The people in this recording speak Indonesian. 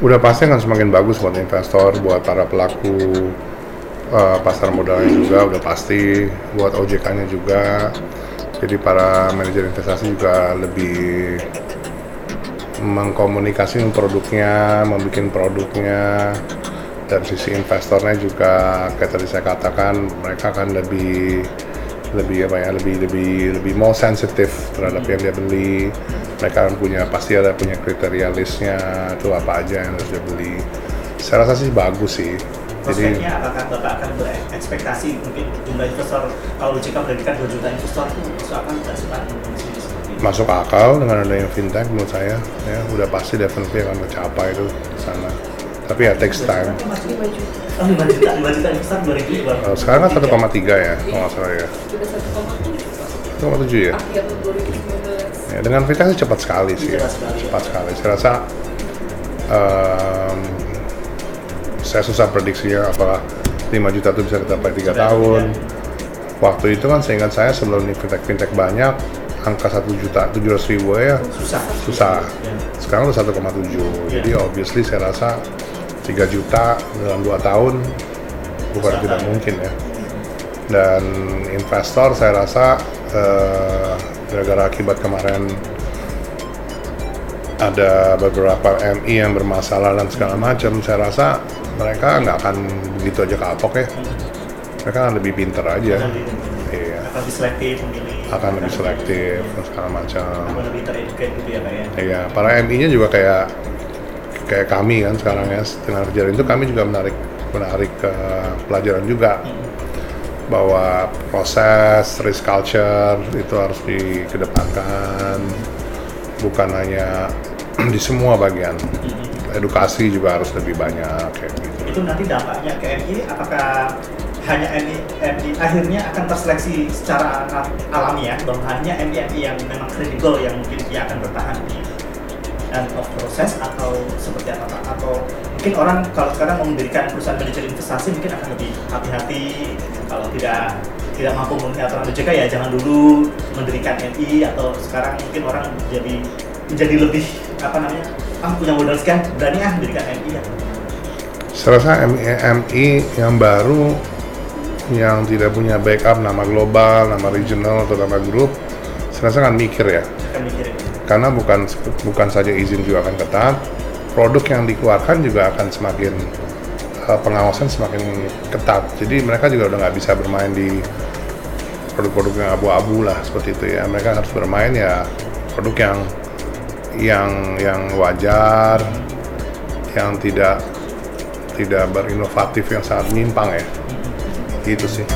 udah pasti akan semakin bagus buat investor, buat para pelaku uh, pasar modalnya juga udah pasti, buat OJK-nya juga. Jadi para manajer investasi juga lebih mengkomunikasi produknya, membuat produknya. Dari sisi investornya juga, kayak tadi saya katakan, mereka akan lebih lebih apa ya lebih lebih lebih mau sensitif terhadap yang dia beli. Mereka kan punya pasti ada punya kriteria listnya itu apa aja yang harus dia beli. Saya rasa sih bagus sih. Jadi apakah bapak akan berekspektasi mungkin jumlah investor? Kalau OJK predikat 2 juta investor itu masuk akal tidak masuk akal dengan adanya fintech menurut saya. Ya udah pasti definitely akan tercapai itu sana tapi ya takes time. Oh, 5 juta, 5 juta investor 2000 ya, Sekarang kan 1,3 ya, kalau nggak salah ya. Sudah 1,7 ya? ya dengan fintech sih cepat sekali sih, ya. cepat sekali. Saya rasa um, saya susah prediksinya apakah 5 juta itu bisa tercapai 3 tahun. Waktu itu kan seingat saya sebelum ini fintech-fintech banyak, angka 1 juta 700 ribu ya susah. susah. Sekarang udah 1,7. Jadi obviously saya rasa 3 juta dalam 2 tahun bukan Bisa tidak mungkin ya. Dan investor saya rasa uh, gara-gara akibat kemarin ada beberapa MI yang bermasalah dan segala macam saya rasa mereka nggak akan begitu aja kapok ya. Mereka akan lebih pinter aja. Iya akan lebih selektif memilih akan lebih selektif dan segala macam. Akan lebih gitu ya pak ya? Iya para MI nya juga kayak kayak kami kan sekarang ya dengan kejadian itu kami juga menarik menarik ke pelajaran juga. Bahwa proses risk culture itu harus dikedepankan. Bukan hanya di semua bagian. Edukasi juga harus lebih banyak kayak gitu. Itu nanti dampaknya ke MI apakah hanya MI, MI akhirnya akan terseleksi secara alami ya? Bahwa hanya MI, MI yang memang kredibel yang mungkin dia akan bertahan di end of proses atau seperti apa Pak? Atau mungkin orang kalau sekarang mau mendirikan perusahaan manajer investasi mungkin akan lebih hati-hati kalau tidak tidak mampu memenuhi aturan OJK ya jangan dulu mendirikan MI atau sekarang mungkin orang jadi menjadi lebih apa namanya ah punya modal sekian berani ah mendirikan MI ya. Saya rasa MI, MI yang baru yang tidak punya backup nama global, nama regional atau nama grup, saya rasa akan mikir ya. Akan mikir ya karena bukan bukan saja izin juga akan ketat, produk yang dikeluarkan juga akan semakin uh, pengawasan semakin ketat. Jadi mereka juga udah nggak bisa bermain di produk-produk yang abu-abu lah seperti itu ya. Mereka harus bermain ya produk yang yang yang wajar, yang tidak tidak berinovatif yang sangat menyimpang ya. Gitu sih.